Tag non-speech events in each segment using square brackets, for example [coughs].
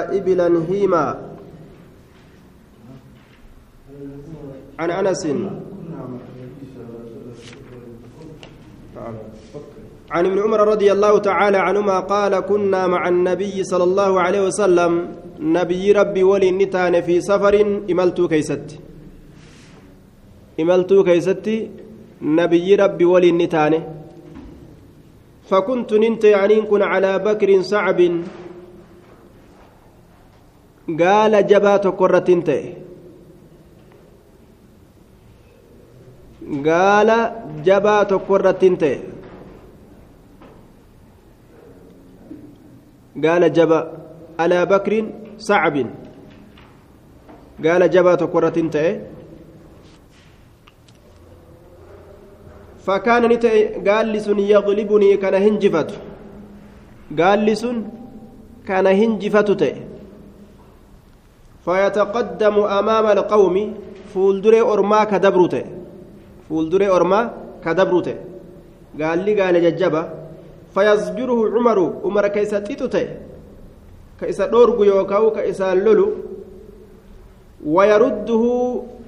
إبلا هيما عن أنس. عن ابن عمر رضي الله تعالى عنهما قال كنا مع النبي صلى الله عليه وسلم. نبي ربي ولي نتان في سفر. إملتو كيست. إملتو كيست. نبي ربي ولي نتان فكنت ننت يعني كن على بكر صعب. Gaala jabaa tokko irratti hin ta'e gaala jabaa tokko irratti hin ta'e gaala jaba alaa bakriin sacbin gaala jabaa tokko irratti hin ta'e fakkaana ni ta'e gaalli sun yaqlibunii kana hinjifatu gaalli sun kana hinjifatu ta'e فيتقدم أمام القوم فولدري أرما كدبروته. فولدري أرما كدبروته. قال لي قال ججبة فيزجره عمر عمر كيسا تيتوته. كيسا دورغو يوكاو كيسا لولو. ويرده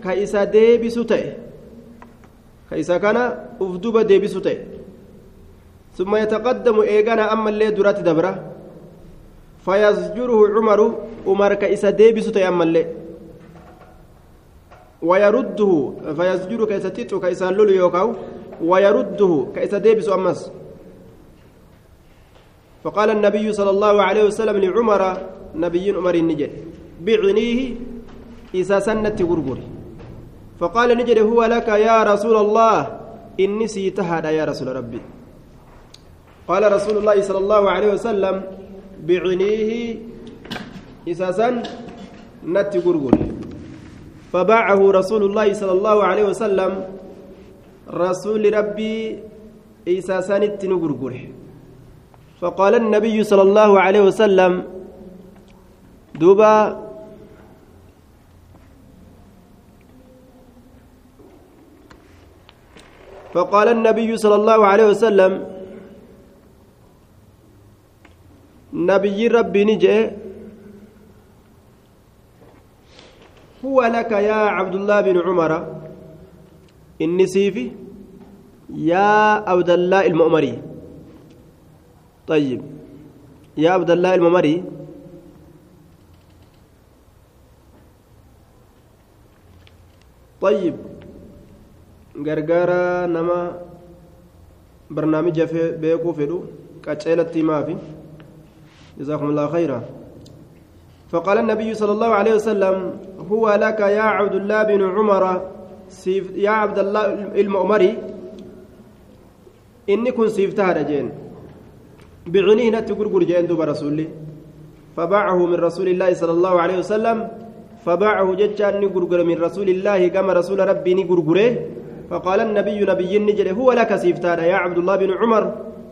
كيسا ديبسوته. كيسا كان أفدوب ديبسوته. ثم يتقدم إيغانا أما اللي درات دبرة. فيزجره عمر عمر كإسا ديبس تيمل ويرده فيزجر كإسا تيتو كإسا لولو يوكاو ويرده كإسا ديبس أمس فقال النبي صلى الله عليه وسلم لعمر نبي عمر النجد بعنيه إسا سنة غرغري فقال نجد هو لك يا رسول الله إني سيتهد يا رسول ربي قال رسول الله صلى الله عليه وسلم بعنيه إساسا نت غرغر فباعه رسول الله صلى الله عليه وسلم رسول ربي إساسا نت غرغر فقال النبي صلى الله عليه وسلم دوبا فقال النبي صلى الله عليه وسلم نبي ربي نجي هو لك يا عبد الله بن عمر. إني سيفي يا عبد الله المؤمري. طيب. يا عبد الله المؤمري. طيب. غرغارا نما برنامج بيكو فيدو. قچيلتي مافي. جزاكم الله خيرا. فقال النبي صلى الله عليه وسلم هو لك يا عبد الله بن عمر يا عبد الله المؤمري إني كن سيفتها رجين. بعنيه نتقرقر جين دوب رسولي. فباعه من رسول الله صلى الله عليه وسلم فباعه ججان نقرقر من رسول الله كما رسول ربي نقرقره. فقال النبي نبي نجري هو لك سيفتها يا عبد الله بن عمر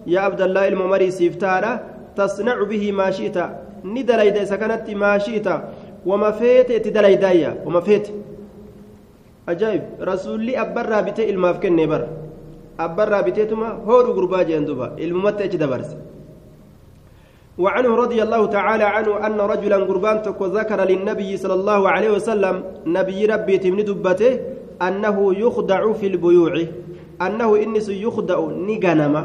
يا عبد الله المؤمري سيفتها تصنع به ما شئت. ندليد سكنت ما شئت وما فيت تدليدايا وما فيت أجايب رسولي أبرا بيت الماف كن بر أبرا بيتهما هور غربا جندوبا الممت دبرس وعنه رضي الله تعالى عنه أن رجلا قربان ذكر للنبي صلى الله عليه وسلم نبي ربي تمن دبته أنه يخدع في البيوع أنه إنس يخدع نغنما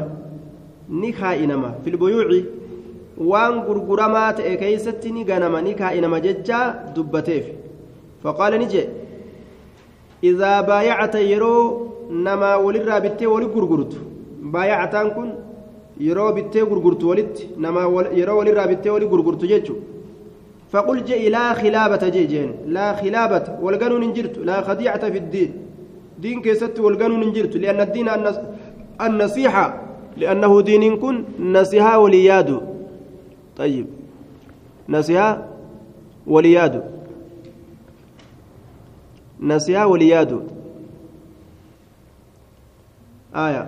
نخائنما في البيوع waan gurguramaa ta'e keeysatti ni ganama ni kaa'inama jecha dubbateef faqaala ni jee idaa baayacata yeroo namaa walirraa bittee wali gurgurtu baayacataan kun yeroo bittee gurgurtu walitti namaa yeroo walirraa bittee wali gurgurtu jechu فقل جئ لا خلابة جيجين لا خلابة والقانون انجرت لا خديعة في الدين دين كيست والقانون انجرت لأن الدين النصيحة لأنه دين كن نصيحة وليادو طيب نسيها ولياد نسيها ولياد آية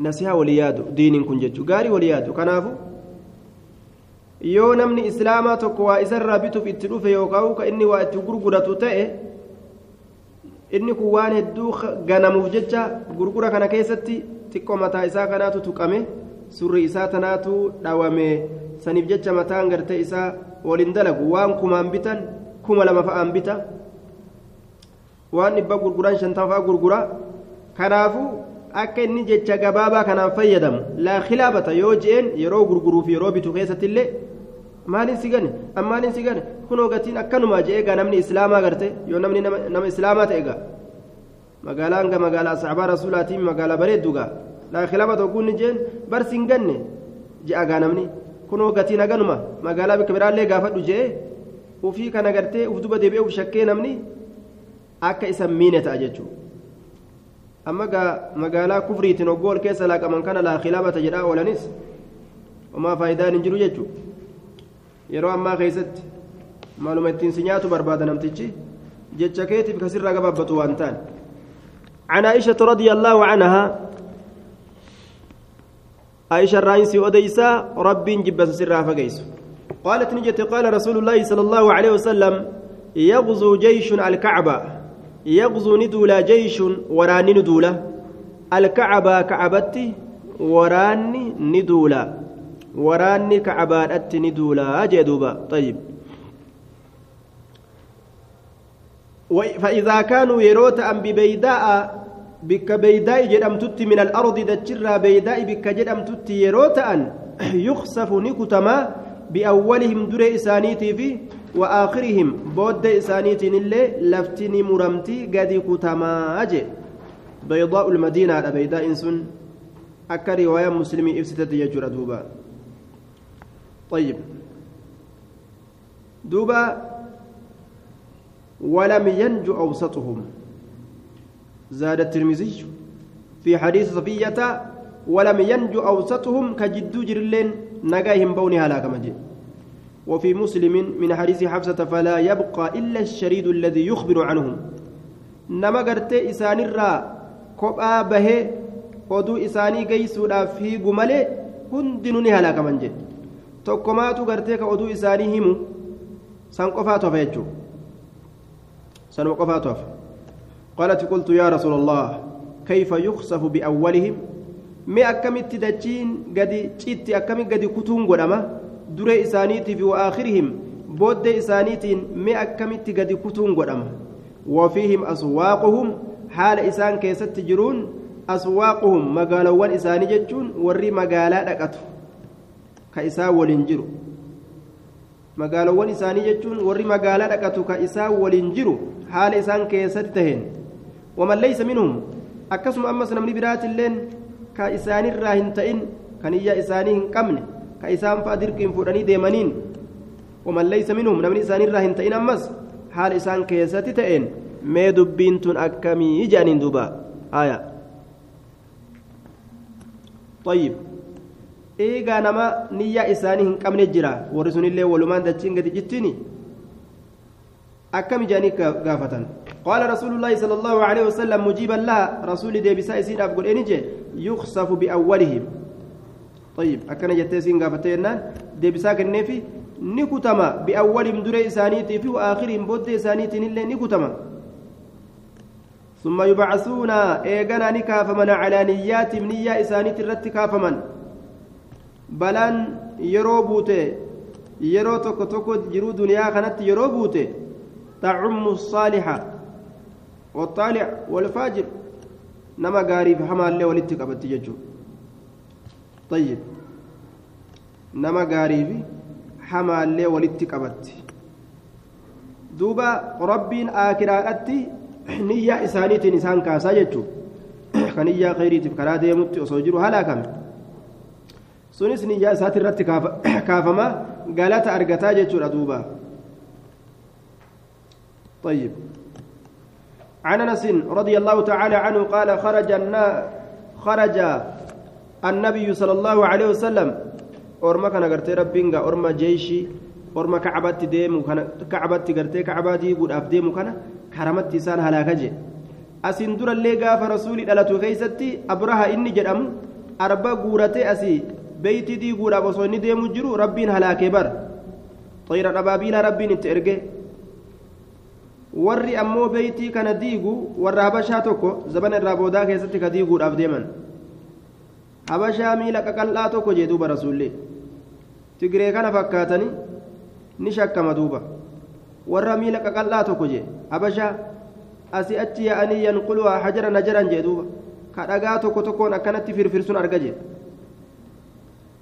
نسيها ولياد دين كن جتشو غاري ولياد كنافو yoo namni islaamaa tokko waa isarraa bituuf itti dhufe yookaan ka inni waa itti gurguratu ta'e inni kun waan hedduu ganamuuf jecha gurgura kana keessatti xiqqoo mataa isaa kanaatu tuqame surri isaa tanaatu dhawame saniif jecha mataan gartee isaa waliin dalagu waan kumaan bitan kuma lama fa'aan bita waan dhibba gurguran shantan fa'aa gurgura kanaafuu akka inni jecha gabaabaa kanaan fayyadamu laa khilaafata yoo je'een yeroo gurguruuf yeroo bitu keessatti illee maaliin si gane ammaaliin si gane kunoo gatiin akkanumaa je'ee egaa namni islaamaa garte yoo namni nama islaamaa ta'e egaa magaalaan ga magaalaa saxaabaa rasuulaatiin magaalaa bareeddu gaa laa khilaafata ogguun ni jeen barsi hin ganne je'a gaa namni kunoo gatiin haganuma magaalaa bikka biraallee gaafadhu je'ee ufii kana gartee uf duba deebi'ee uf shakkee namni akka isa miine ta'a jechuudha. amma gaa magaalaa kufriitiin oggool keessa laaqaman kana laa khilaafata jedhaa oolanis homaa faayidaan hin jiru jechuudha yeroo ammaa keessatti maaluma ittiin si nyaatu barbaada namtichi jecha keetiif kasirraa gabaabbatu waan ta'an عن عائشة رضي الله عنها عائشة الرئيس أديسا رب جبس سرها فقيس. قالت نجت قال رسول الله صلى الله عليه وسلم يغزو جيش الكعبة يغزو ندولا جيش وراني ندولا. الكعبة كعبتي وراني ندولا. وراني كعبات ندولا جدوبا. طيب. فإذا كانوا يروت أم ببيداء بك بيداء جدمتت من الأرض دجرا بيداء بك جدمتت يروت أن يخسف نكتما بأولهم دري إسانيتي في وآخرهم بود إسانيتي اللي لفتني مرمتي قد كتما أجي بيضاء المدينة على بيداء سن أكا رواية مسلمي إفستة يجر دوبا طيب دوبا ولم ينج أوسطهم زاد الترمذي في حديث صفية ولم ينج أوسطهم كجد جرلين نجاهم بوني هلاك مجيء وفي مسلم من حديث حفصة فلا يبقى إلا الشريد الذي يخبر عنهم نما قرت إسان الرا كوبا به isaanii geessuudhaaf hiigu malee hundinuu ni halaakaman jedhe tokkomaatu gartee ka oduu isaanii himu san qofaatu qaalati qultu yaa rasuula allah kayfa yuksafu biawwalihim mi akkamitti dachiin gadi citti akkami gadi kutuun godhama duree isaaniitiif waakhirihim booddee isaaniitiin mi akkamitti gadi kutuun godhama wafiihim aswaaquhum haala isaan keessatti jiruun aswaaquhum magaalawwan isaanii jechuun warri magaalaa dhaqatu ka isaan waliin jiru magaalawwan isaanii jechuun warri magaalaa dhaqatu ka isaan waliin jiru haala akkasuma ammas namni biraatilleen ka isaanirraa hin ta'in kan iyya isaanii hin qabne ka isaan fa'a dirqiin fuudhanii deemaniin waman laysa minhum namni isaanirraa hin ta'in ammas haala isaan keessatti ta'een mee dubbiin tun akkamii jedhaniin duuba aayaa طيب eegaa nama niyyaa isaanii hin qabne jira warri sunillee walumaan dachiin gadi jittiini akkam ijaanii gaafatan qaala rasuulullaahi sala allaahu aleyhi wasalam mujiiban laha rasuuli deebisaa isiidhaaf godheeni jee yuksafu biawwalihim طيب akkana jettee isiin gaafatte jennaan deebisaa kenneefi ni kutama biawwalihim duree isaaniitii fi waakhirihim booddee isaaniitiin illee ni kutama ثم يبعثون إيغانا نكافمن على نياتهم نية إسانيت الرت كافمن بلان يرو توكو توكو جرو دنيا كانت يرو بوته تعم الصالحة والطالع والفاجر نما غاري فحما اللي ولدت قبت يجو طيب نما غاري حما اللي ولدت قبت دوبا ربين آكراتي niyyaa isaaniitiin isaan kaasaa jechuun kan niyyaa khayriitiif karaa deemutti osoo jiru halaakame sunis niyyaa isaati irratti kaafama galata argataa jechuudha duuba طيب عن انس رضي الله تعالى عنه قال خرج خرج النبي صلى الله عليه وسلم أرما كان غرتي ربينغا أرما جيشي أرما كعبتي ديمو كان كعبتي غرتي كعبتي قد أفديمو كان karamatti isaan halaaka je asin durallee gaafa rasuulii dhalatu keeysatti abraha inni jedhamu arba guuratee asii beeyti diiguudhaaf osoo inni deemu jiru rabbiin halaakee bar xayra dhabaabiilaa rabbiin itti erge warri ammoo beeytii kana diigu warra habashaa tokko zabana irraa boodaa keessatti ka diiguudhaaf deeman habashaa miila qaqal'aa tokko jee duuba rasuullee tigree kana fakkaatanii ni shakkama duuba warra miila qaqal'aa tokko jee habashaa asii achi yaa'anii yanquluhaa hajara najaran jee duuba ka dhagaa tokko tokkoon akkanatti firfirsuun arga jee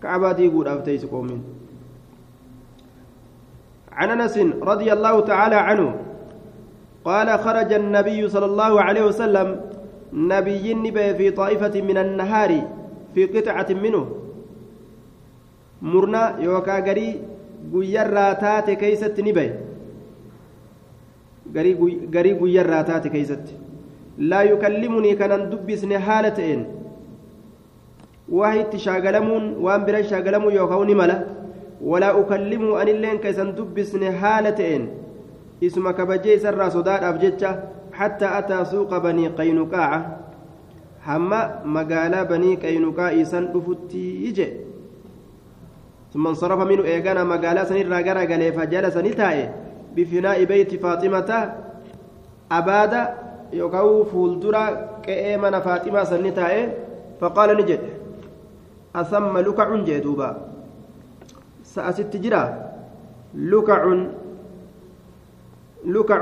ka'abaa diiguudhaaf teessi qoomiin عن انس رضي الله تعالى عنه قال خرج النبي صلى الله عليه وسلم نبي نبي في طائفة من النهار في قطعة منه. مرنا يوكا غري غيرا تاتي كيست نبي. غري غيرا تاتي كيست. لا يكلمني كان دبسني حالتين واحد شاغلمون وان برا شاغلمو يوكاوني ملا. ولا أكلمه أن اللين كيسن دبسني حالتين اسم كبجي سر صداد أبجتشا حتى أتى سوق بني قينقاع hamma magaalaa banii qaynuqaa isan dhufutti ije. ثم انصرف منه إيغانا مقالا سنرى غرا غلي فجلس نتاي بفناء بيت فاطمة أبادا يوكاو فولدرا كأيمن فاطمة سنتاي فقال نجد أثم لكع جدوبا سأست جرا لكع لكع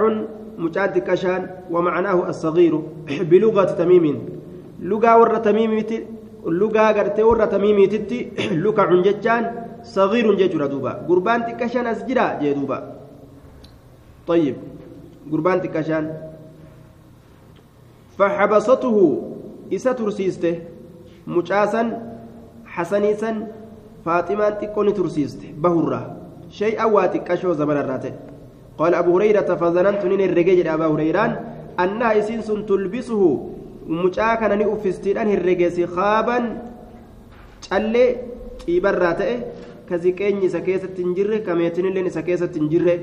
مجاد كشان ومعناه الصغير بلغة تميم lugaa warra tamiimiiti lugaa gartee warra tamiimiititti lukacun jechaan sagiirun jechuudha duuba gurbaan xiqqashaan as jira jee duuba طيب قربان تكشان فحبسته إسا ترسيسته مجاسا حسنيسا فاطمة تكون ترسيسته بهرة شيء أواتك أشو زمن الراتب قال أبو هريرة فظننت نين الرجال أبا هريران أنها إسنس تلبسه mucaa kana ni uffistiidhaan herregeessi khaaban callee xiibarraa ta'e ka ziqeenyi isa keessatti hin jirre ka meetinilleen isa keessatti hin jirre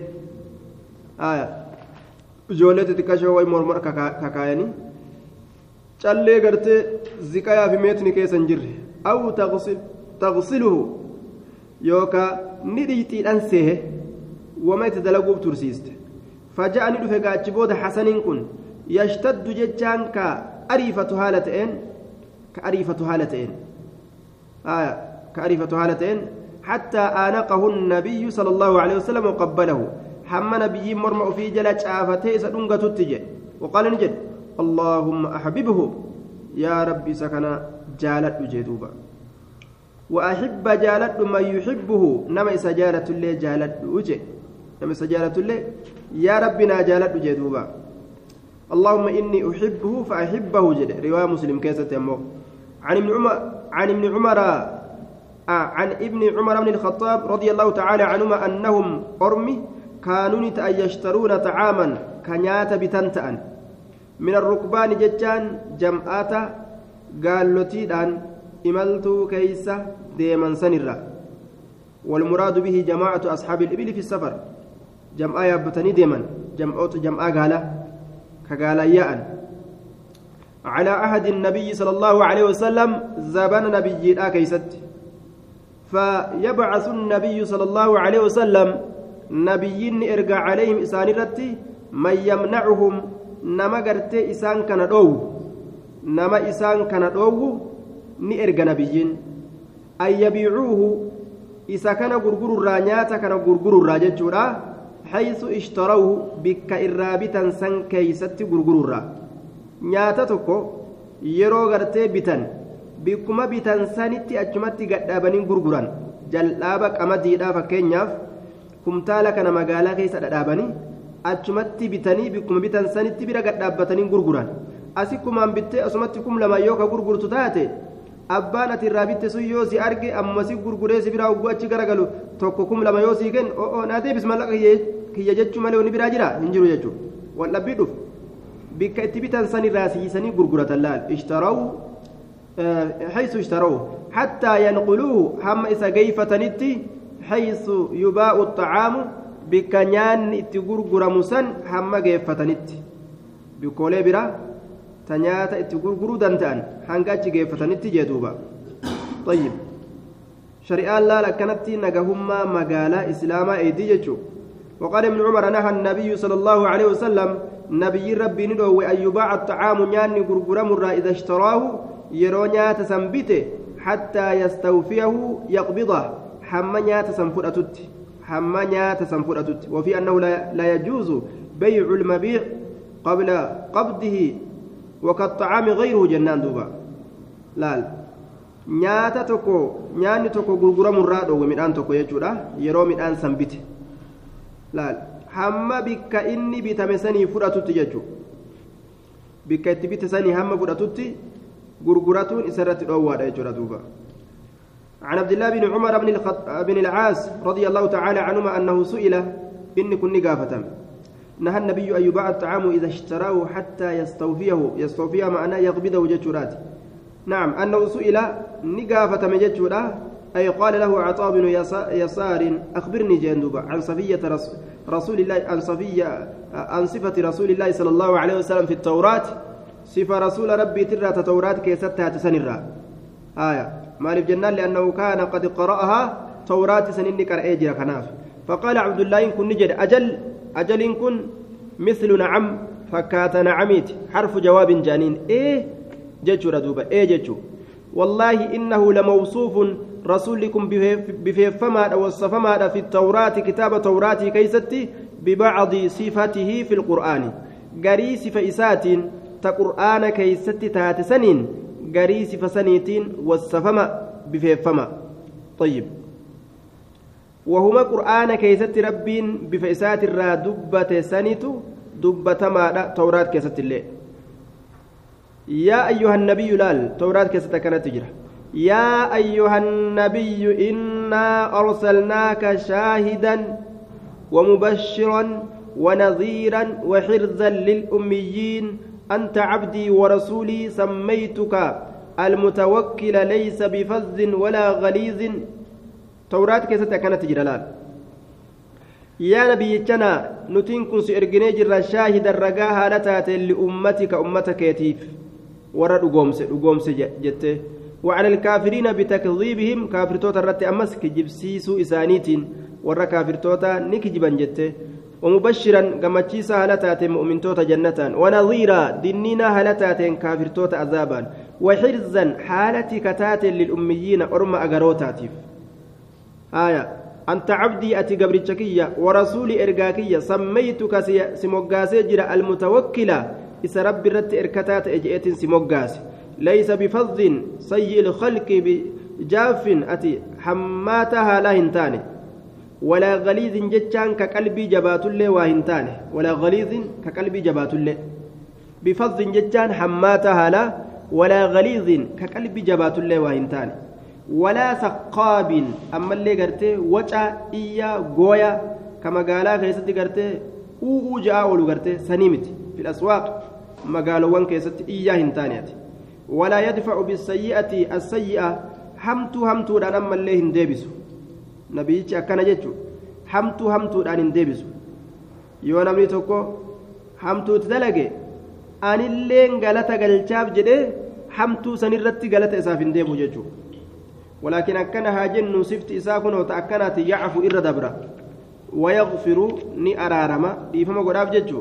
ijoollee xixiqqashoo wayi mormor kakaayanii callee gartee ziqayaa fi meetini keessa hin jirre aw taqsiluhu yookaa ni dhiixiidhaan seehe wama itti dalaguuf tursiiste faja'a ni dhufe gaachi booda hasaniin kun yashtaddu jechaan kaa أريفة هالتين كأريفة هالتين آية كأريفة هالتين حتى آنقه النبي صلى الله عليه وسلم وقبله. حم نبي مرمى في جلج آفتي سدنغة تتجي وقال نجد اللهم أحببه. يا ربي سكن جالت جدوبا. وأحب جالت من يحبه. نما سجالة اللي جالت وجه نما سجالة اللي يا ربنا جالت جدوبا اللهم إني أحبه فأحبه جد. رواية مسلم كيسة يمو عن ابن عمر عن ابن عمر آه عن ابن عمر بن الخطاب رضي الله تعالى عنهما أنهم أرمي كانوا يشترون طعاما كنيات بتنتأن. من الركبان ججان جمعات قالوتيدان إملتو كيسة ديما سنرا والمراد به جماعة أصحاب الإبل في السفر. جمعة يبتني ديما جمعة جمعة قاله كقالاياء على عهد النبي صلى الله عليه وسلم زبان نبي كيست فيبعث النبي صلى الله عليه وسلم نبي ارجع عليهم إسان رتي من يمنعهم نما قرت إسان كان دو نما إسان كان دو ni erga nabiyyiin. An yabiicuuhu isa kana gurgururraa nyaata kana gurgururraa jechuudha haysu ishtarawhu bikka irraa bitan san keeysatti gurgururraa nyaata tokko yeroo gartee bitan bikkuma bitan sanitti achumatti gadhaabanii gurguran. Jal'aaba qamadiidhaa fakkeenyaaf kumtaala kana magaalaa keessa dhadhaabanii achumatti bitanii bikkuma bitan sanitti bira gadhaabbatanii gurguran. Asi kumaan bittee asumatti kum lama yoo ka gurgurtu taate abbaan ati irraa bitte sun yoo si arge amma si gurguree si biraa hogguu achi garagalu tokko kum lama yoo sii kennu o'oo naa deebis mallaqa kiyya jechuu malee wani biraa jira? Hin jiru jechuudha. Waldhabbii dhuf bikka itti bitan san irraa siisanii gurguratan laal? Ishtarawu حيث اشتروه حتى ينقلوه هم إسا قيفتنتي حيث يباء الطعام بكنيان اتقرقر مسن هم قيفتنتي بكولي برا تنياتا اتقرقر دندان هنقاتي قيفتنتي جدوبا طيب شريعة لا لكنتي نقهما مقالا إسلاما ايدي جتشو وقال ابن عمر نهى النبي صلى الله عليه وسلم نبي ربي ندعو أن يباع الطعام ياني قرقر مرة إذا اشتراه yaqbida hamma nyaata san fudhatutti hamma nyaata san fudhatutti وفي أنه لا, لا يجوز بيع المبيع قبل قبضه وكالطعام غيره جنان دوبا laal nyaata tokko nyaanni tokko gurguramurraa dhoowwe midhaan tokko jechuudha yeroo midhaan san bite laal. Hamma bikka inni bitame sanii fudhatutti jechuudha bikka itti bite sanii hamma fudhatutti gurguratuun isarratti dhoowwaadha jechuudha duuba. عن عبد الله بن عمر بن, الخط... بن العاص رضي الله تعالى عنهما أنه سئل إن كن قافة نهى النبي أن يباع الطعام إذا اشتراه حتى يستوفيه يستوفيه معناه يقبضه جتشورات نعم أنه سئل نقافة مجتشورا أي قال له عطاء بن يسار أخبرني جندوبا عن صفية رسول الله عن صفية عن صفة رسول الله صلى الله عليه وسلم في التوراة. صفة رسول ربي ترى توراة كيستها تسنرا آية. مالف جنان لأنه كان قد قرأها توراة سنين قرأ جرى كناف. فقال عبد الله إن كن نجد أجل أجل إن كن مثل نعم فكات نعميت. حرف جواب جانين. إيه؟ جتشو ردوبة. إيه جتشو والله إنه لموصوف رسولكم بفيفما وصفما في التوراة كتاب توراة كيستي ببعض صفاته في القرآن. قري صفة تقرآن كيستي تاتسنين قري صفة سنيتين وصفما بفيفما طيب. وهما قرآن كيست ربين بفئسات الرا دبة سنت دبة ما توراة كيست الليل يا أيها النبي لال توراة كيست كانت تجرى. يا أيها النبي إنا أرسلناك شاهدا ومبشرا ونذيرا وحرزا للأميين أنت عبدي ورسولي سميتك المتوكل ليس بفز ولا غليظ. توراة كيست كانت جلال؟ يا نبي جنا نتين كن سيرجني جرا شاهد الرجاء هالتات لأمتك أمتك يتيف. ورا دغومس دغومس جته وعلى الكافرين بتكذيبهم كافر توتا رت أمس كجبسيسو إسانيتين ورا كافر توتا نكجبا جته ومبشرا قمتشيسا هلتات مؤمن توتا جنة ونظيرا دنينا كافر توتا عذابا وحرزا حالتي كتات للأميين أرم أجروتاتيف آية. أنت عبدي أتي قبرتشكية ورسولي إرقاكية سميتك سموغاسي جرى المتوكلة. إسا ربي رت إركتات إجئت سموغاسي ليس بفظ سيء الخلق بجاف أتي حماتها لا هنتاني ولا غليظ جتشان كقلبي جبات الله واهنتاني ولا غليظ كقلبي جبات الله بفظ جتشان حماتها لا ولا غليظ كقلبي جبات الله واهنتاني ولا ثقاب أما اللي قرتي وجع إيا قويا كما قالا كيستي قرتي أو جاء ولو قرتي سنيمت في الأسواق. مقالوان كيستي إيا هنتانيات ولا يدفع بالسيئة السيئة. همتو همتو دان أما اللي هندبسو نبيتي أكنا جتشو همتو همتو دان هندبسو yoo namni tokko hamtuuti dalage anilleen galata galchaaf jedhee hamtuu sanirratti galata isaaf hin deemu jechuudha ولكن أكن هاجن سفت إساكن وتأكنت يعفو إر دبرا. ويغفر ني أرارما. إفما قراب ججو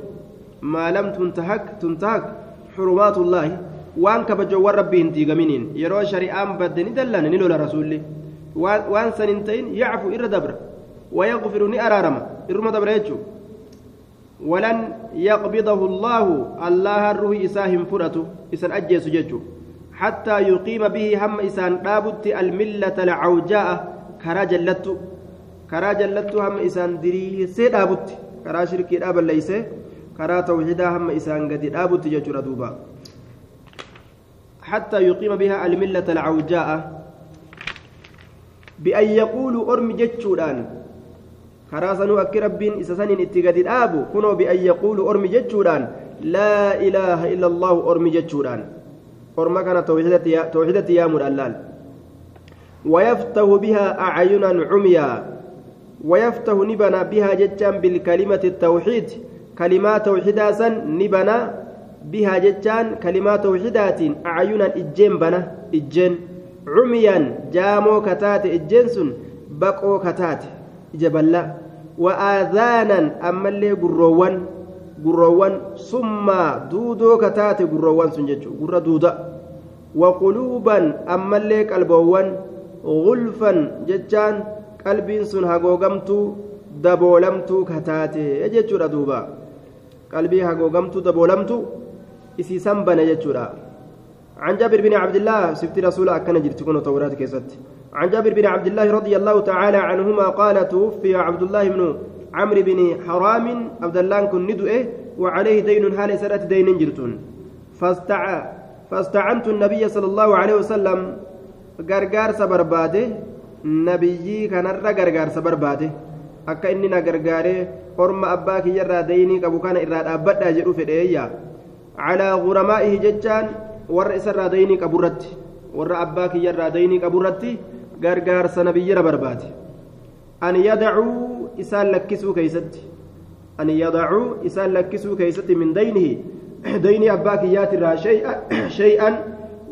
ما لم تنتهك تنتهك حرمات الله وان كبجو ربي انتي قمنين يرو شريعان بدني دلان نلو لرسولي وان سننتين يعفو إر دبرا ويغفر ني أرارما إرما دبرا يجو ولن يقبضه الله الله الروح إساهم فرته إسان أجيس ججو حتى يقيم به هم إسان دابت الملة العوجاء كرا جلت كرا جلت هم إسان دري سي دابت كرا شركي دابا ليس كرا توحيدا هم إسان قد دابت ججر دوبا حتى يقيم بها الملة العوجاء بأن يقول أرم جتشودان. كرا سنو أكي ربين إسسانين اتقاد دابو كنو بأن يقول أرم جتشودان. لا إله إلا الله أرم جتشودان. orma kana tawxiidatti yaamuudha allaal ويفتح بها أعينا عميا. ويفتح نبنا بها جتان بالكلمة التوحيد. كلمات توحيدا نبنا بها جتان كلمات توحيدات أعينا إجين بنا إجين عميا جامو كتات إجين سن بقو كتات جبلا وآذانا أما اللي قروان gurroowwan summaa duudoo kataate gurroowwan sun jechuudha gurra duuda waquluuban ammallee qalboowwan gulfan jechaan qalbiin sun hagoogamtuu daboolamtuu kataate jechuudha duuba qalbii hagoogamtuu daboolamtu isiisan bane jechuudha. عن جابر بن عبد الله سبت رسول أكن جرت كن تورات كيست عن جابر بن عبد الله رضي الله تعالى عنهما قال توفي عبد الله بن عمرو بن حرام عبد الله كن ندؤه وعليه دين حال سنة دين جرتون فاستع فاستعنت النبي صلى الله عليه وسلم غرغار سبرباده نبيي كان غرغار سبرباده akka inni na gargaaree orma abbaa kiyyarraa daynii qabu kana irraa dhaabbadhaa jedhu fedheeyya. Calaa guramaa'ihi jechaan warra isarraa daynii qaburratti warra abbaa kiyyarraa daynii qaburratti gargaarsa nabiyyira barbaade an yadacuu isaan lakkisuu keeysatti an yadacuu isaan lakkisuu keeysatti min daynihi daynii abbaa kiyyaatirraa shay'an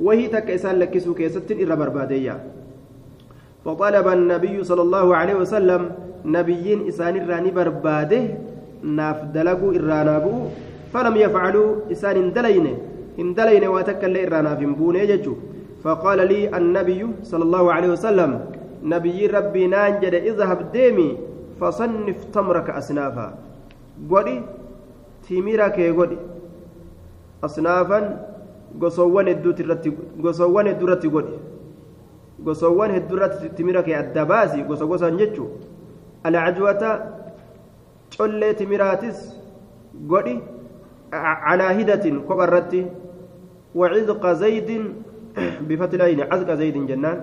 wahii takka isaan lakkisuu keessattin irra barbaadeeyya فطلب النبي صلى الله عليه وسلم نبيين إسان الراني برباده ناف دلقوا إرانا بؤ فلم يفعلوا إسان اندلين. اندلين واتكل إرانا في مبون يججو فقال لي النبي صلى الله عليه وسلم نبي ربي نانجد إذهب ديمي فصنف تمرك أصنافا. قولي تيميرك قولي أصنافا gosoowwan hedduutti godhi gosoowwan hedduurratti timira kee adda baasi gosa gosaan jechuu alcajwata collee timiraatis godhi calaa hidatin kopha irratti وعذق زيد [clears throat] بفتح العين عزق زيد جنان.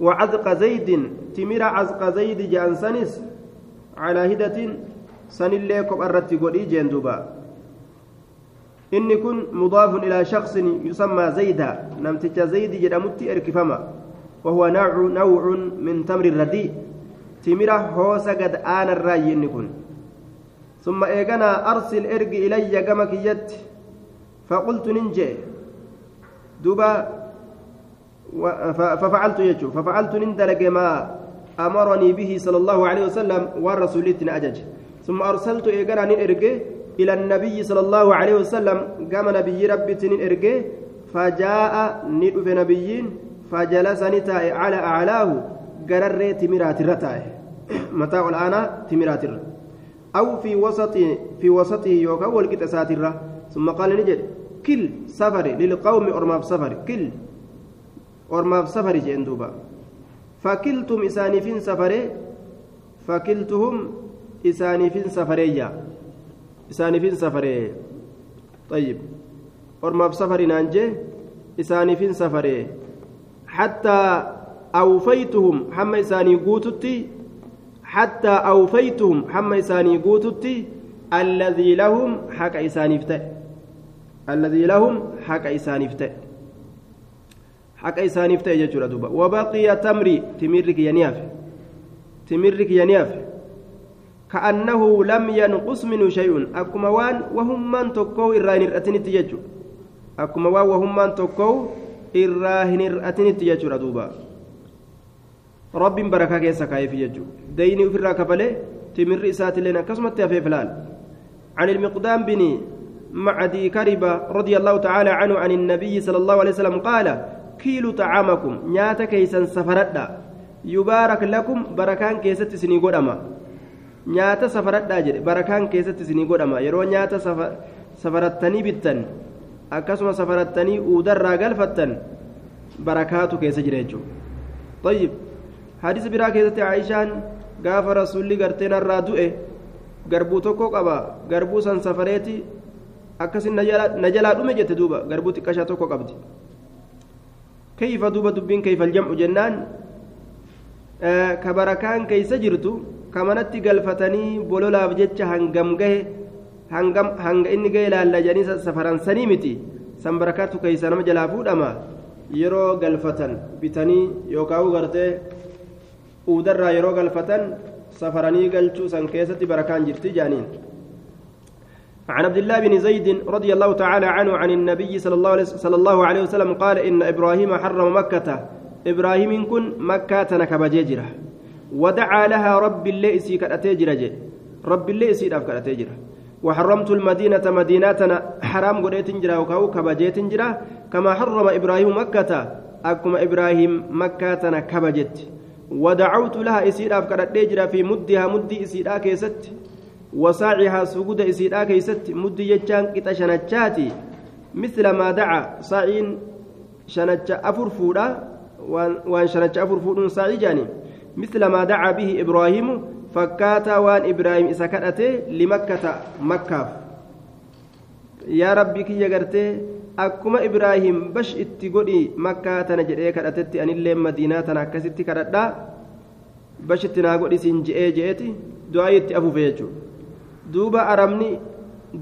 وعزق زيد تمر عزق زيد جانسانس على هدة سن اللي كب الرتي قولي جندوبا إن كن مضاف إلى شخص يسمى زيدا نمتج زيد جدمت إركفما وهو نوع نوع من تمر الرديء. تمر هوس قد آن الرأي إن كن. ثم إيقنا أرسل إرق إلي قمك يد فقلت ننجي. دوبا ففعلت يجو. ففعلت نندلق ما أمرني به صلى الله عليه وسلم والرسول أجج. ثم أرسلت إيقنا نرقي إلى النبي صلى الله عليه وسلم قام نبي ربي تنين إرقي فجاء ندف نبيين فجلس نتاء على أعلاه قرر تمرات الرتاء [coughs] متاع الآن تمرات الر أو في وسط في وسطه يوكا والكتسات الر ثم قال نجد كل سفر للقوم أرماب سفر كل أرماب سفر جندوبا فكلتم إسانفين سفري؟ فكلتهم إسانفين سفريا إسانفين سفري. طيب. أرماب سفر نانجي إسانفين سفري. حتى أوفيتهم حما إساني قوتتي حتى أوفيتهم حما إساني قوتتي الذي لهم حق إساني فتأ. الذي لهم حق إساني فتأ. حق إساني فتأ يجور دوبا. وبقي تمري تمرك ينياف. تمرك ينياف. كأنه لم ينقص منه شيء. أكما وان وهم من تكو إراهن الأتني تيجو أكما وهم من تكو إراهن الأتني تيجو دوبا. رب بركة كيسا كيف يجو ديني في الراكبلة تمر إسات لنا كسمت في فلال عن المقدام بن معدي كربة رضي الله تعالى عنه عن النبي صلى الله عليه وسلم قال كيلو طعامكم نياتا كيسا سفردا يبارك لكم بركان كيست سني قدما nyaata safaradhaa jedhe barakaan keessatti isinii godhama. Yeroo nyaata safarattanii bittan akkasuma safarattanii uudarraa galfattan barakaatu keessa jira jechuudha hadisa biraa keessatti aayishaan gaafa rasuulli garteen irraa du'e garbuu tokko qaba garbuu san safareeti akkasin na jalaa dhume jette duuba garbuu xiqqashaa tokko qabdi kayfa duuba dubbiin kayfa aljam'u jennaan ka barakaan keeysa jirtu kamanatti galfatanii bololaaf jecha hangam gahe hangam hanga inni gahe laallajanii safaransanii miti san barakaatu keeysa nama jalaa fuudhama yeroo galfatan bitanii yookaan gartee uudarraa yeroo galfatan safaranii galchuu san keessatti barakaan jirti jaaniin. عن عبد الله بن زيد رضي الله تعالى عنه عن النبي صلى الله عليه, صلى الله عليه وسلم قال إن إبراهيم حرم مكة. إبراهيم كن مكة نكبجيجرة ودعا لها رب الليسي كالأتيجرة رب داف كالأتيجرة وحرمت المدينة مدينتنا حرام قريت جرا وكاو كبجيت جرا كما حرم إبراهيم مكة. أكما إبراهيم مكة كبجت ودعوت لها إسيرا فكرت جرا في مدها مدي إسيرا كيست وساعها سجود إسيرا كيست مدي يجان كتا شنجاتي مثل ما دعا ساعين شنجا أفر فودا وان شنجا أفر فودون ساعي جاني. مثل ما دعا به إبراهيم فكاتا وان إبراهيم إسا لمكة مكة. يا ربي كي يغرتي akkuma ibraahim bash itti godhi makkaa tana jedhee kadhatetti anillee madiinaa tana akkasitti kadhadhaa. Bash itti naa godhi siin je'ee je'eeti. Du'aayii itti afuufe jechuudha. Duuba arabni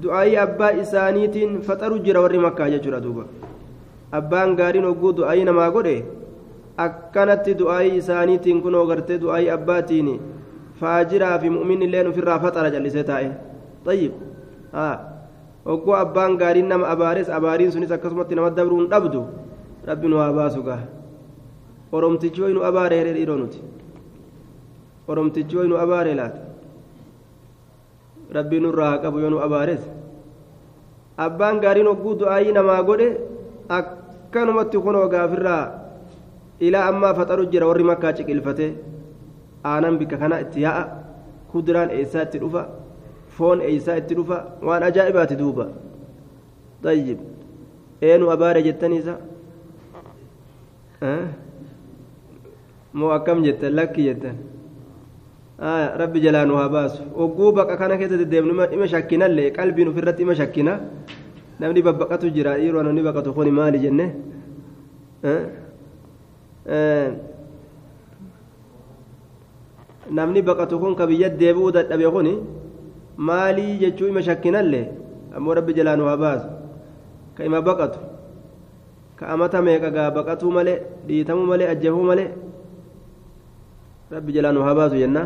du'aayii abbaa isaaniitiin faxaru jira warri makkaa jechuudha duuba. Abbaan gaariin hogguu du'aayii namaa godhe akkanatti du'aayii isaaniitiin kunoo gartee du'aayii abbaatiin faajiraa fi mu'minni illeen ofirraa faxara jallisee taa'e. Xayyib haa oggoo abbaan gaariin nama abaares abaariin sunis akkasumatti nama dabruu hin dhabdu rabbi nu haa baasu gaa oromtichi way nu abaare here dhiiroo nuti oromtichi way nu abaare laata rabbi nurraa haa qabu yoo nu abaares abbaan gaariin ogguu du'aayii namaa godhe akkanumatti kunoo gaafirraa ilaa ammaa faxaru jira warri makkaa ciqilfate aanan bikka kana itti yaa'a kuduraan eessaa itti dhufa eeysaa itti dhufa waan ajaa'ibaati duuba طيب eenu abaare jettaniisa moo akkam jettan lakki jettan rabbi jalaa nu haa baasu ogguu baqa kana keessa deddeemnu ima shakkinallee qalbiin ofirratti ima shakkina namni babbaqatu jira dhiiroo namni baqatu kuni maali jenne namni baqatu kun ka biyya deebi'uu dadhabe kuni maalii jechuu ima shakkinallee ammoo rabbi jalaa nu haa baasu ka ima baqatu ka amata meeqa gaa baqatuu malee dhiitamuu malee ajjafuu malee rabbi jalaa nu haa baasu jenna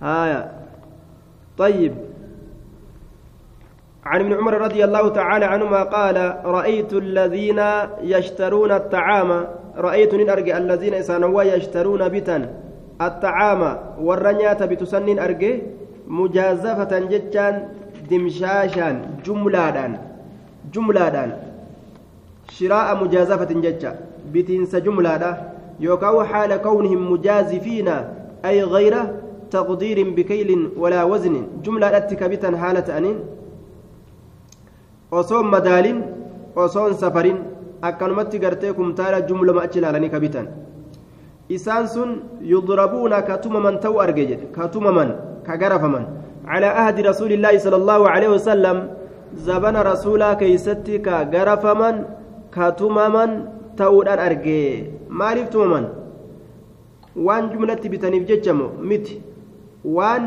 haaya طيب عن ابن عمر رضي الله تعالى عنهما قال رأيت الذين يشترون الطعام رأيت أرجع الذين إسانوا يشترون بتا الطعام والرنيات بتسنين أرجع mujaazafatan jechaan dimshaashaan jumlaadhaan jumlaadhaan shiraa'a mujaazafatin jecha bitiinsa jumlaadha yookaan haala kawnihim mujaazifiina ay gayra taqdiirin bikaylin walaa waznin jumlaadhatti kabitan haala ta'aniin osoon madaalin osoon safarin akkanumatti gartee kumtaala jumlama achi ilaalanii kabitan ka tumaman ta'u arge jedhe ka tumaman كجرفمن على عهد رسول الله صلى الله عليه وسلم زبن رسولا كيستي كجرفمن كتممن تودان أرجي maaliif tumaman waan jumlatti bitaniif jechamoo miti waan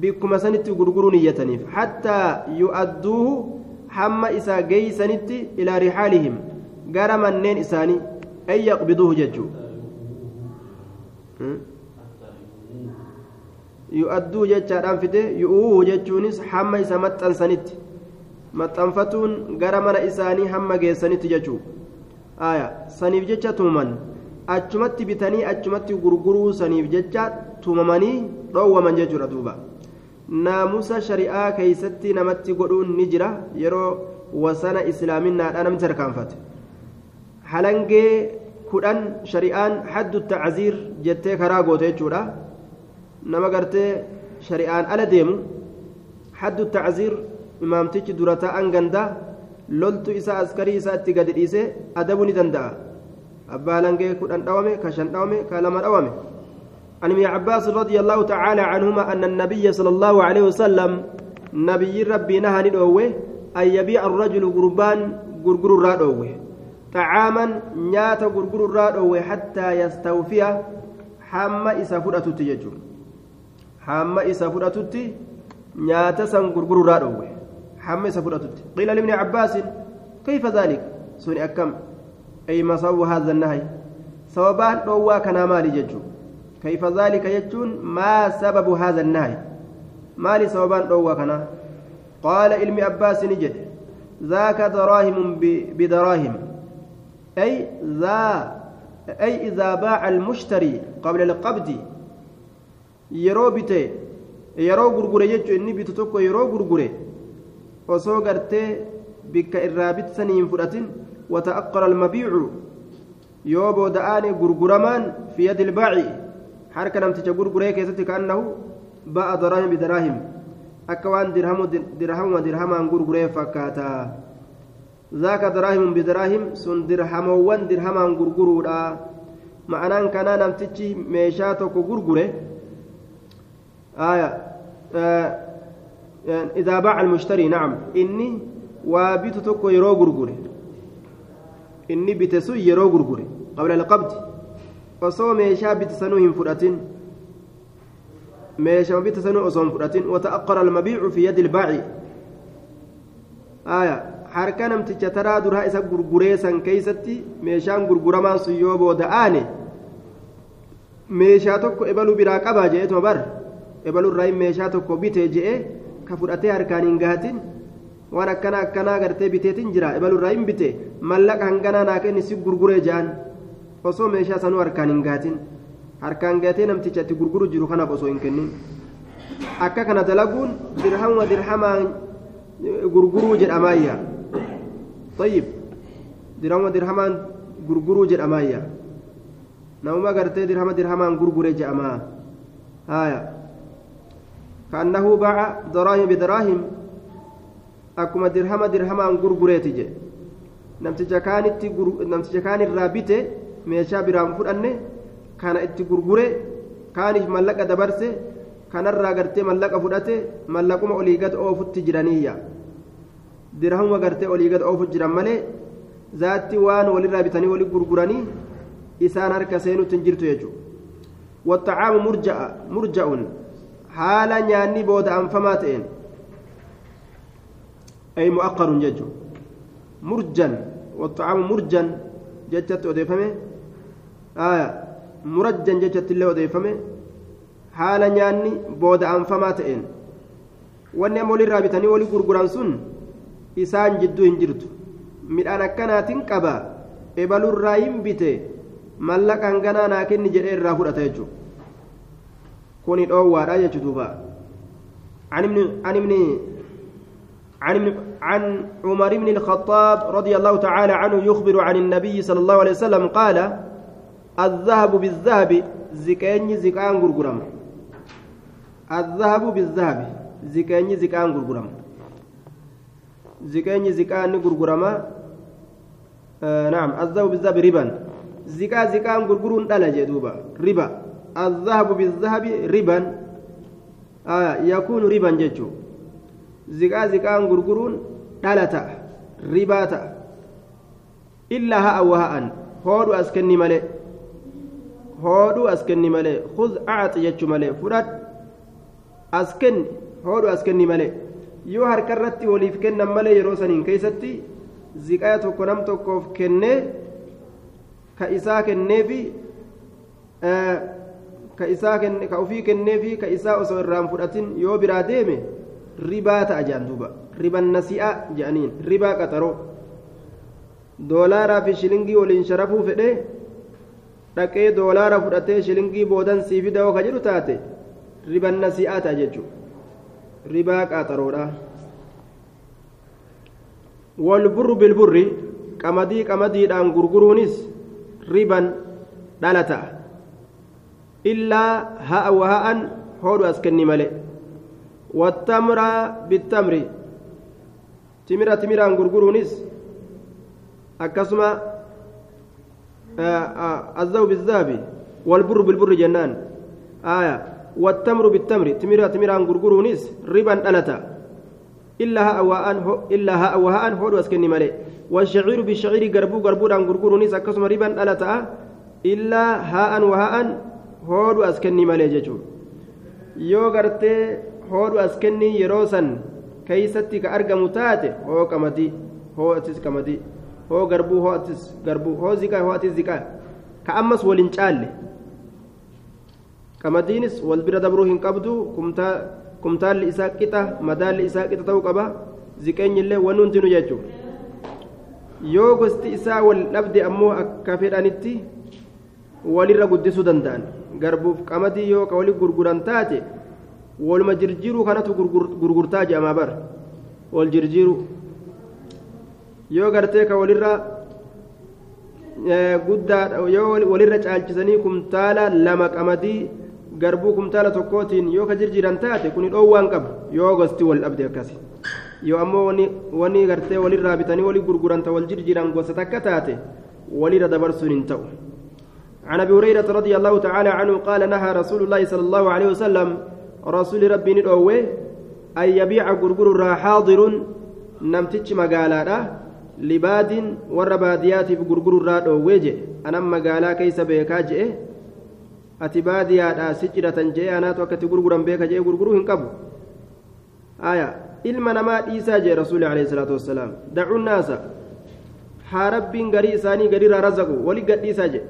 bikkuma sanitti gurguruu niyyataniif hattaa yu'adduuhu hamma isaa geeysanitti ilaa rixaalihim gara manneen isaanii an yaqbiduuhu jechuu yu'adduu jechaadhaan fide yu'uuhu jechuunis hamma isa maxxansanitti. Maxxanfatuun gara mana isaanii hamma geessanitti jechuu. Aya saniif jecha tumaman achumatti bitanii achumatti gurguruu saniif jecha tumamanii dhoowwaman jechuudha duuba. Naamusa shari'aa keeysatti namatti godhuun ni jira. Yeroo wasana islaaminaadha namni tarkaanfate halangee kudhan shari'aan haddu tacziir jettee karaa goote jechuudha nama gartee shari'aan ala deemu haddu tacziir imaamtichi dura ta'an ganda loltu isaa askarii isaa itti gadi dhiise adabuu ni danda'a abbaa halangee kudhan dhawame ka shan dhawame ka lama dhawame عن ابن عباس رضي الله تعالى عنهما أن النبي صلى الله عليه وسلم نبي ربي نهى ندوه أن يبيع الرجل قربان قرقر الرادوه طعاما نيات قرقر الرادوه حتى يستوفي حما إسا فرأتت يجر حما إسا فرأتت نيات سن قرقر الرادوه حما إسا فرأتت قيل لابن عباس كيف ذلك؟ سوني أكم. أي ما سوى هذا النهي؟ سوابان دوا كان مالي ججو كيف ذلك يجون؟ ما سبب هذا النهي؟ مالي سببان دوا كنا قال علم أباس نجد ذاك دراهم بدراهم. أي ذا أي إذا باع المشتري قبل القبض يرو بته يرو غرغره يجو إني بتتوكو يرو غرغره وسو غرتي بك الرابط سنين فرأتين وتأقر المبيع yoo booda'aani gurguramaan fi yadi ilbaaci harka namticha gurguree keessatti kaannahu ba'a daraahim bidaraahim akka waan dirhamuma dirhamaan gurguree fakkaata zaaka daraahimun bidaraahim sun dirhamoowwan dirhamaan gurguruudha ma'anaan kanaa namtichi meeshaa tokko gurgure آية آه إذا باع المشتري نعم إني وابيت تكو يرو غرغري إني بتسو يرو غرغري قبل القبض osoo meeshaa bitisanuu hin fudhatin meeshaa bitisanuu osoo hin fudhatin wata'aqqara almabiicu fi yadi ilbaaci aya harka namticha taraa duraa isa gurguree san keeysatti meeshaan gurguramaan sun yoo booda aane meeshaa tokko ebaluu biraa qabaa je'etuma bar. Ebalurraa meeshaa tokko bitee je'e ka fudhatee harkaan hin gahatin waan akkana akkanaa gartee biteetin jira. Ebalurraa hin bite mallaqa hanganaa naa kenni si gurguree je'an osoo meeshaa sanuu harkaan hin gahatin harkaan gahatee namticha itti gurguru jiru kanaaf osoo hin kennin. Akka kana dalaguun dirhamuma dirhamaan gurguruu jedhamaayya طيب dirhamuma dirhamaan gurguruu jedhamaayya namuma gartee dirhama dirhamaan gurgure je'amaa haya كأنه باع دراهم بدراهم أكما درهم درهما غرغريتي جي نمتجا كانت نمتجا كان الرابطة meeshaa biraan fudhanne kana itti gurgure kaaniif mallaqa dabarse kanarraa gartee mallaqa fudhate mallaquma olii gad oofutti jiraniyya dirhamuma gartee olii gad oofu jiran malee zaatti waan walirraa bitanii wali gurguranii isaan harka seenutti hin jirtu jechuudha. Wattacaamu murja'a murja'un haala nyaanni booda anfamaa ta'een. Ay mu'aqqarun jechuudha. Murjan wattacaamu murjan jechatti odeeffame murajjan jechatti illee odeeffame haala nyaanni booda anfamaa ta'een. Wanni amma walirraa bitanii walii gurguran sun isaan jidduu hin jirtu midhaan akkanaatiin qaba ebalurraa hin bite mallaqa hanganaa naa kenni jedhee irraa fudhata jechuudha kuni dhoowwaadha jechuudha duuba عن ابن عن عن عمر بن الخطاب رضي الله تعالى عنه يخبر عن النبي صلى الله عليه وسلم قال الذهب بالذهب زكاني زكان غرغرم الذهب بالذهب زكاني زكان غرغرم زكاني زكان غرغرم آه نعم الذهب بالذهب ربا زكا زكان غرغرون دلا جدوبا ربا الذهب بالذهب ربا آه يكون ربا ججو ziqaa ziqaan gurguruun dhala ta'a ribaa ta'a illaa ha'a waha'an hoodhu as kenni malee hoodhu as kenni malee khuz acxi jechu malee fudhadh as kenni hoodhu as kenni malee yoo harka irratti waliif kennan malee yeroo saniin keeysatti ziqaa tokko nam tokkoof kennee ka isaa kenneefi ka isaa kenne ka ufii kenneefi ka isaa osoo irraan fudhatin yoo biraa deeme ribaa ta'a jedhan duuba riban nasi'a jedhaniin ribaa qaxaroo doolaaraa fi shilingii waliin sharafuu fedhee dhaqee doolaara fudhatee shilingii boodan sii fida yoo ka jedhu taate riban nasi'aa ta'a jechuudha qaxaroodha walburru bilburri qamadii qamadiidhaan gurguruunis riban dhala ta'a illaa ha'a waha'an hoodhu as kenni malee والتمر بالتمر تمرة تمرة غرغرونيس أكسما الذهب بالذهب والبر بالبر جنان آية والتمر بالتمر تمرة تمرة غرغرونيس ربا ألتا إلا ها وهان إلا ها وهان هو أسكني مالي والشعير بالشعير غربو غربو دان غرغرونيس أكسما ربا ألتا إلا هاء وهاء هو أسكني مالي ججو yoo gartee hoodhu as kennii yeroo san keeysatti ka argamu taate hoo qamadii hoo atis qamadii hoo garbuu hoo atis garbuu hoo ziqaa hoo atis ziqaa ka ammas waliin caalle qamadiinis wal bira dabruu hin qabdu kumtaalli isaa qixa madaalli isaa qixa ta'uu qaba ziqeenyillee wanni hundinu jechuu yoo gosti isaa wal dhabde ammoo akka fedhanitti walirra guddisuu danda'an garbuuf qamadii yoo wali gurguran taate waluma jirjiiruu kanatu gurgurtaa jedhamaa bar wal jirjiiruu yoo gartee ka walirra guddaa yoo walirra caalchisanii kumtaala lama qamadii garbuu kumtaala tokkootiin yoo ka jirjiran taate kuni dhoowwaan qabu yoo gosti wal dhabde akkasi yoo ammoo wani gartee walirraa bitanii wali gurguranta wal jirjiran gosa takka taate walirra dabarsuun hin ta'u عن ابي هريره رضي الله تعالى عنه قال نهى رسول الله صلى الله عليه وسلم رسول ربي ندعوه أن يبيع غرغر حاضر نمتج مقالا لباد والرباديات بغرغر الراد ويجي أنا مقالا كيس بيكا جئ ati baadiyaadha si cidhatan jee anaatu akkatti gurguran beeka jee gurguruu hin qabu. Aya ilma namaa dhiisaa jee rasuuli alayhi salaatu wassalaam dacuu naasa haa rabbiin garii isaanii gadiirraa razaqu wali gadhiisaa jee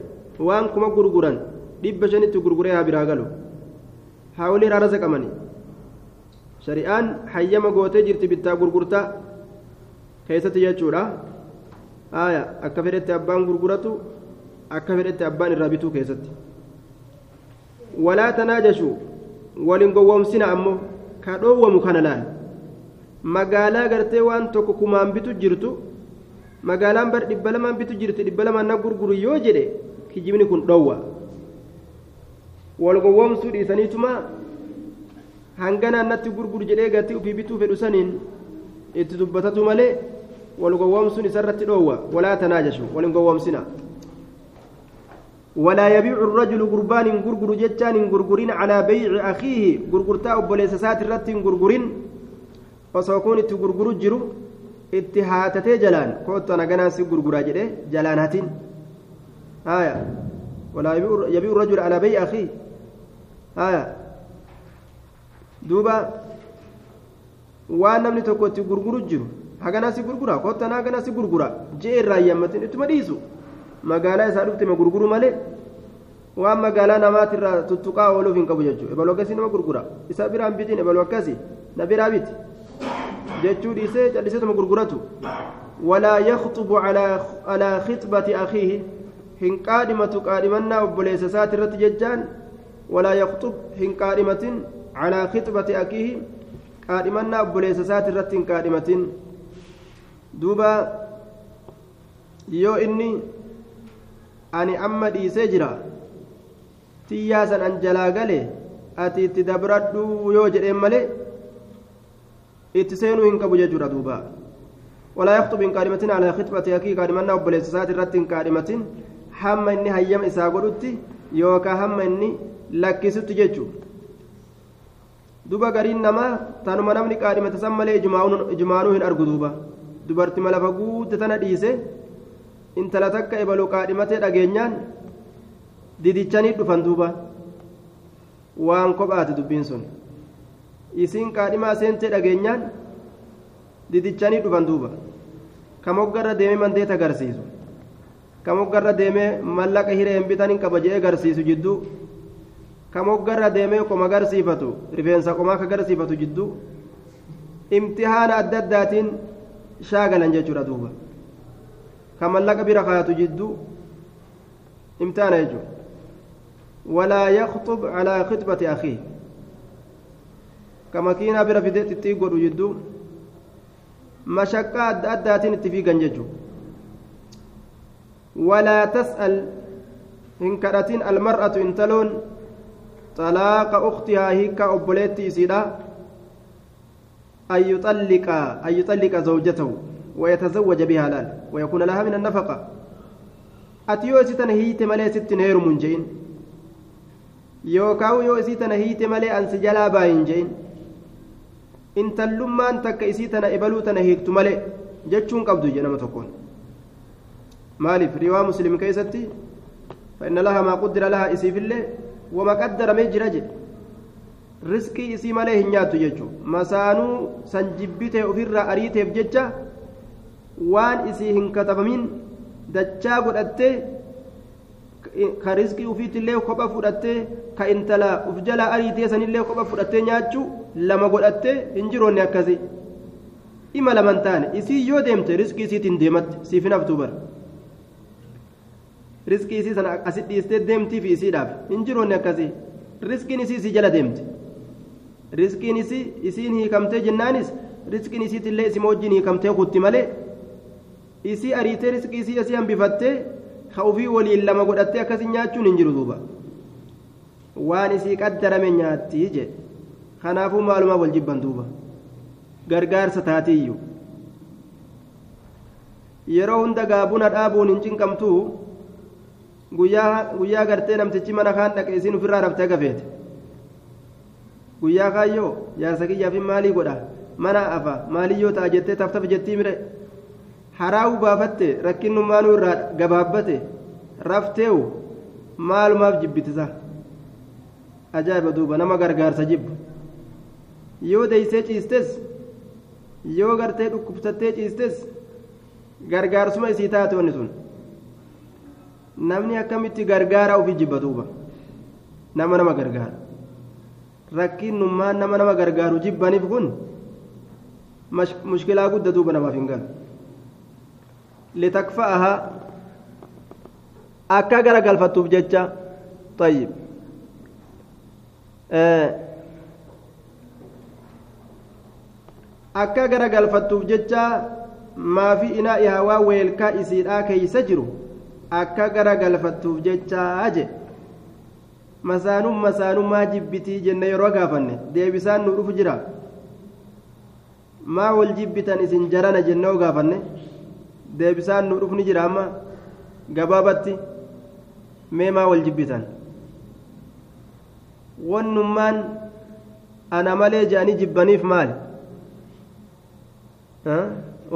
waan kuma gurguran dhibba shanitti gurguree haa biraa galu. Haa walirraa razaqamanii. Shari'aan hayyama gootee jirti bittaa gurgurtaa keessatti jechuudha. Aya akka fedhetti abbaan gurguratu akka fedhetti abbaan irraa bituu keessatti bitu jirtu magaalaan bar dhibba lamaan bitu jirti dhibba lamaan na gurguru yoo jedhe kijibni kun dhoowwa wal gowwoomsuu dhiisaniituma hanganaan natti gurguru jedhee gatii ufii bituu fedhu saniin itti dubbatatu malee wal gowwoomsuun isarratti dhoowwa walaa tanaajashu waliin gowwoomsina ولا يبيع الرجل قربان غرغر جتان غرغرين على بيع أخيه. غرغرتا أبوليس سات الرت غرغرين. وسوكون تغرغر جرو. اتهاتتي جلان. كوت أنا جناس غرغرا جده. جلان هاتين. آية. ولا يبيع, الرجل على بيع أخيه. آية. دوبا. waan namni tokko itti gurguru jiru hagana si gurgura kottan hagana si gurgura jee irraa yammatin ittuma dhiisu magaalaa isaa dhufte ma gurguru malee waan magaalaa namaatirraa tuttuqaa ooluuf hin qabu jechuudha ebaloo akkasii nama gurgura isa biraan bitiin ebaloo akkasii na biraa biti jechuu dhiisee calliseetuma gurguratu walaa yakxubu calaa khixbati akiihi hin qaadhimatu qaadhimannaa obboleessa isaati irratti jechaan walaa yakxub hin qaadhimatin calaa khixbati akiihi qaadhimannaa obboleessa isaati irratti hin qaadhimatin duuba yoo inni ani amma dhiisee jira tiyyaa san an jalaa gale ati itti dabradhu yoo jedheen malee itti seenuu hin qabu jechuudha duuba qaadhimatin alaa khixbati akii qaadhimannaa obboleessa isaati irratti hin qaadhimatin hamma inni hayyama isaa godhutti yookaan hamma inni lakkisutti jechuudha duba gariin namaa tanuma namni qaadhimate san malee ijumaanuu hin argu duuba dubartii malafa guutte tana dhiise intala takka ebaluu qaadhimatee dhageenyaan didichanii dhufan duuba. Waan kophaati dubbiin sun. Isiin qaadhimaa seentee dhageenyaan didichanii dhufan duuba. Kamoggarra deemee mandeeta agarsiisu? Kamoggarra deemee mallaqa hiree hin bitaniin qaba jedhee agarsiisu jidduu kamoggarra deemee qoma agarsiifatu rifeensa qomaa agarsiifatu jidduu imtihaana adda addaatiin shaagalan jechuudha duuba imtihaana jechuudha walaa yakxub calaa khitbati akhiih ka makiinaa bira fidee xixxii godhu jidduu mashaqqaa adda addaatiin itti fiigan jechuudha walaa tas'al hin kadhatin almar'atu intaloon طلاق أختها هيك أبوليتي إسيدا أن يطلق أن يطلق زوجته ويتزوج بها لال ويكون لها من النفقة. أتيو ستنا هيت ملي ست نير منجين يوكاو يو ستنا هيت ملي أن سجلا باين جين؟ إن تلمان تك إسيتنا إبلو تنا هيكت ملي جتشون قبضو جنم تكون. مالف روا مسلم كيستي؟ فإن لها ما قدر لها إسيف الله jedhe riskii isii malee hin nyaattu jechuun masaanuu san jibbitee ofirraa ariiteef jecha waan isii hin katabamin dachaa godhattee ka riskii ufiitillee kopha fudhattee ka intala uf jalaa ariitee sanillee kopha fudhattee nyaachuu lama godhattee hin jiroonne akkasii ima laman taane isii yoo deemte riskii isiitiin deematte siif hin haftuu bara. riskii isii sana asit dhiistee deemtii fi isiidhaaf hin jiroonni akkasii riskiin isii isii jala deemti riskiin isii isiin hiikamtee jennaanis riskiin isiitillee isii wajjin hiikamtee kutti malee isii ariitee riskii isii asii hambifattee ka ufii waliin lama godhattee akkasin nyaachuun hin jiru duuba. Waan isii qaddarame nyaattii je kanaafuu maalumaa wal jibban duuba. Gargaarsa taatiiyyu yeroo hunda gaabuna dhaabuun hin cinqamtuu? Guyyaa gartee namtichi mana kaan dhaqe isiin ofirraa raftee gafeete. Guyyaa kaayyoo jaarsa kiyyaafin maalii godha. Mana afa maaliyyoo ta'a jettee taftaf jettii mire haraa'u baafatte rakkinnummaanuu irraa gabaabbate rafteewu maalumaaf jibbitisa ajaa'iba duuba nama gargaarsa jibbu yoo deeysee ciistes yoo gartee dhukkubsattee ciistes gargaarsuma isii taate wanni sun. Namni akkamitti gargaara ofii jibba duuba? Nama nama gargaara. Rakkinnummaan nama nama gargaaru jibbaniif kun mushkilaa gudda duuba namaaf hin galu litakfa'ahaa akka gara galfattuuf jecha طيب akka gara galfattuuf jecha maafi inaa'ihaa waa weelkaa isiidhaa keeysa jiru akka gara galfattuuf jechaa je masaanum masaanummaa jibbitii jenne yeroo gaafanne deebisaan nu dhufu jira maa wal jibbitan isin jarana jennee gaafanne Deebisaan nu dhufni jira amma gabaabatti mee maa wal jibbitan wannummaan ana malee je'anii jibbaniif maali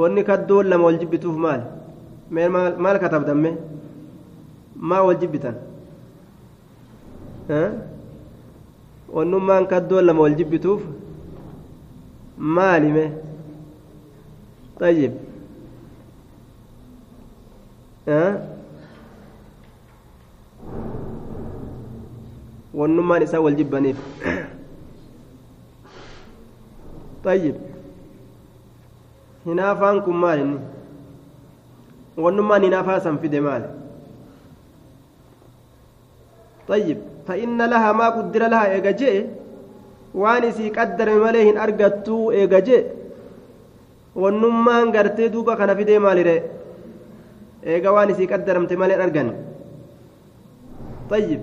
wanni kaddoon lama wal jibbituuf maali mee maal katabdamme maa wal jibbitan wannummaan kaddoon lama wal jibbituuf maali mee طيب wannummaan isaa wal jibbaniif طيب hinaafaan kun maal inni wannummaan hinaafaa san fide maal طيب فإن لها ما قدر لها إيجاجي waan isii qaddarame malee hin argattuu eegaje wannummaan gartee duuba kana fidee maalire eega waan isii qaddaramte malee argan. Tayyib.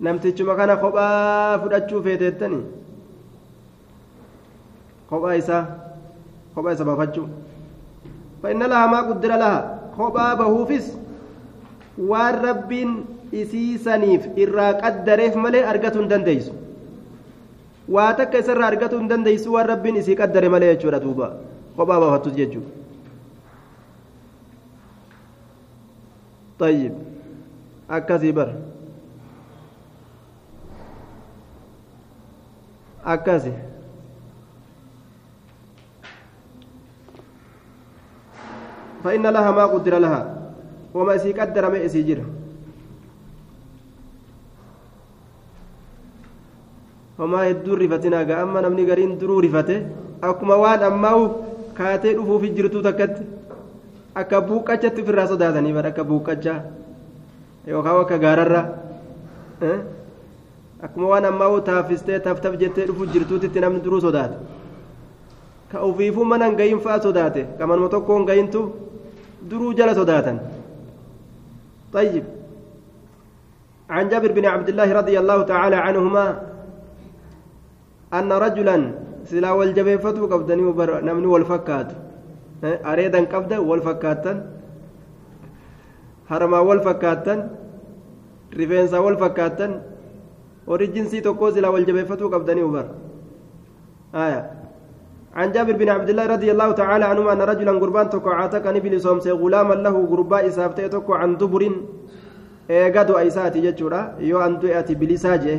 Namtichuma kana kophaa fudhachuu feeteettani? Kophaa isaa kophaa isa baafachuu. Fa'inna laha maa guddira laha? Kophaa bahuufis waan rabbiin isii saniif irraa qaddareef malee argatuu hin dandeeysu waa takka isarraa argatuu hin dandeeysu waan rabbiin isii qaddare malee jechuudha duuba. Kophaa baafattus jechuudha طيب akkasii bar akkasi فإن لها ما قدر لها وما إسي قدر ما إسي جرى hedduu rifatinaa ga'a amma namni gariin duruu rifate akkuma waan ammaa'u kaatee dhufuufi jirtu takkatti akka buuqqachatti ofirraa sodaatanii bara akka buuqqachaa yookaan akka gaararra akkuma waan ammaa'u taaffistee taftaf jettee dhufu jirtuutitti namni duruu sodaata ka ofiifuu mana hin gahin fa'aa sodaate qamanuma tokko hin gahintu duruu jala sodaatan طيب عن جابر بن عبد الله رضي الله تعالى عنهما أن رجلا سلا والجبيفة قبضني وبر نمني والفكات. أريدا قبض والفكاتا هرما والفكاتا رفينسا والفكاتا ورجنسي تقو سلا والجبيفة قبضني وبر. آية. عن جابر بن عبد الله رضي الله تعالى عنهما أن رجلا قربان تكو عاتق نبي سومسي غلاما له قرباء إسافتي تكو عن دبر إيقادو أيساتي جتشورا. يو أن تؤتي بلساجه.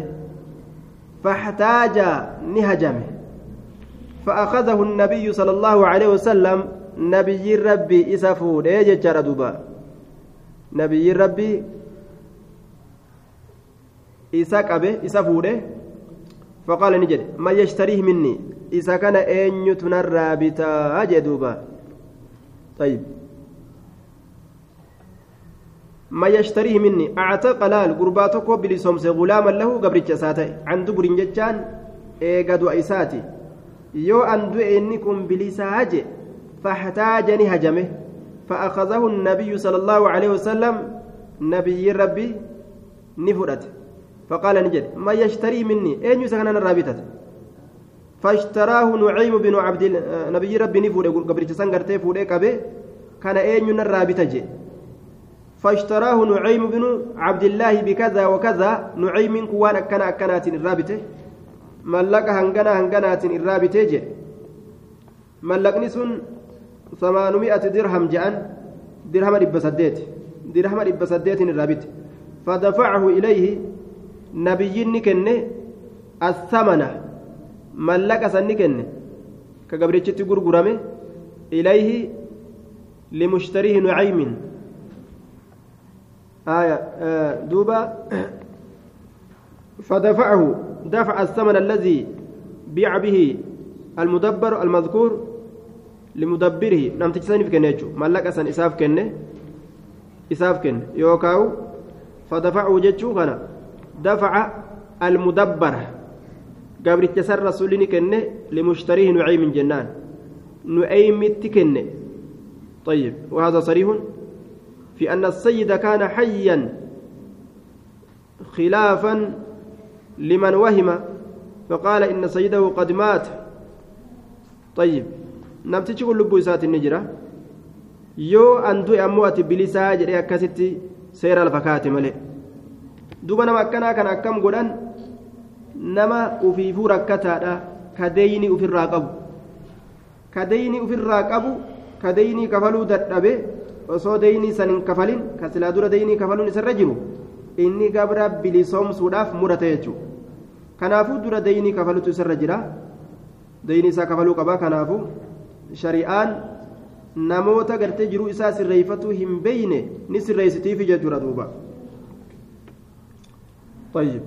فاحتاج نهجمه. فأخذه النبي صلى الله عليه وسلم نبي ربي إسفود يجتر دوبا. نبي ربي إسا قبه إسفود فقال نجد ما يشتريه مني؟ إسا كان أين يتنرى بتا طيب. ما يشتريه مني؟ أعتق لال قرباتك بلسومس غلاما له قبرتش ساتي عن دبر جتان إيقاد أيساتي يو أن إنكم بلساج فاحتاجني هجمه فأخذه النبي صلى الله عليه وسلم نبي ربي نفرت فقال نجد ما يشتري مني أين يسكن الرابطة فاشتراه نعيم بن عبد نبي ربي نفور قبرت سنغرتي فوري كبه كان أين الرابطة جي فاشتراه نعيم بن عبد الله بكذا وكذا نعيم كوان أكنا أكنات الرابطة ملك هنغنا هنغنات الرابطة جي ملكني سن ثمانمائة درهم جان درهم رب سديت درهم رب سديت الرابطة فدفعه إليه نبي كنه الثمن ملك سن كنه كقبرتشتي غرغرمه إليه لمشتريه نعيم آية آه دوبا فدفعه دفع الثمن الذي بيع به المدبر المذكور لمدبره. نم تجسني في كنيتشو ملك أسن إساف كنه إساف كن يوكاو فدفعه جتشو كان. دفع المدبر. قبل التسر رسولني كنه لمشتريه نعيم جنان. نعيم تكنه طيب وهذا صريح في أن السيد كان حيا خلافا لمن وهم فقال إن سيده قد مات طيب yoo an du'e ammoo ati bilisaa jedhee akkasitti seera lafa kaate malee duba nama akkanaa kan akkam godhan nama ufiifuu rakkataadha kadeeyni ufirraa qabu kadeeyni ufirraa qabu kadeeyni kafaluu dadhabe osoo deeynii san hin kafalin ka silaa dura deeynii kafaluun isarra jiru inni gabra bilisoomsuudhaaf murate jechuudha kanaafuu dura deeynii kafalutu isarra jira deeynii isaa kafaluu qabaa kanaafuu shari'aan namoota gartee jiruu isaa sirreeffatuu hin beeyne ni sirreessitiifi jechuudha duuba طيب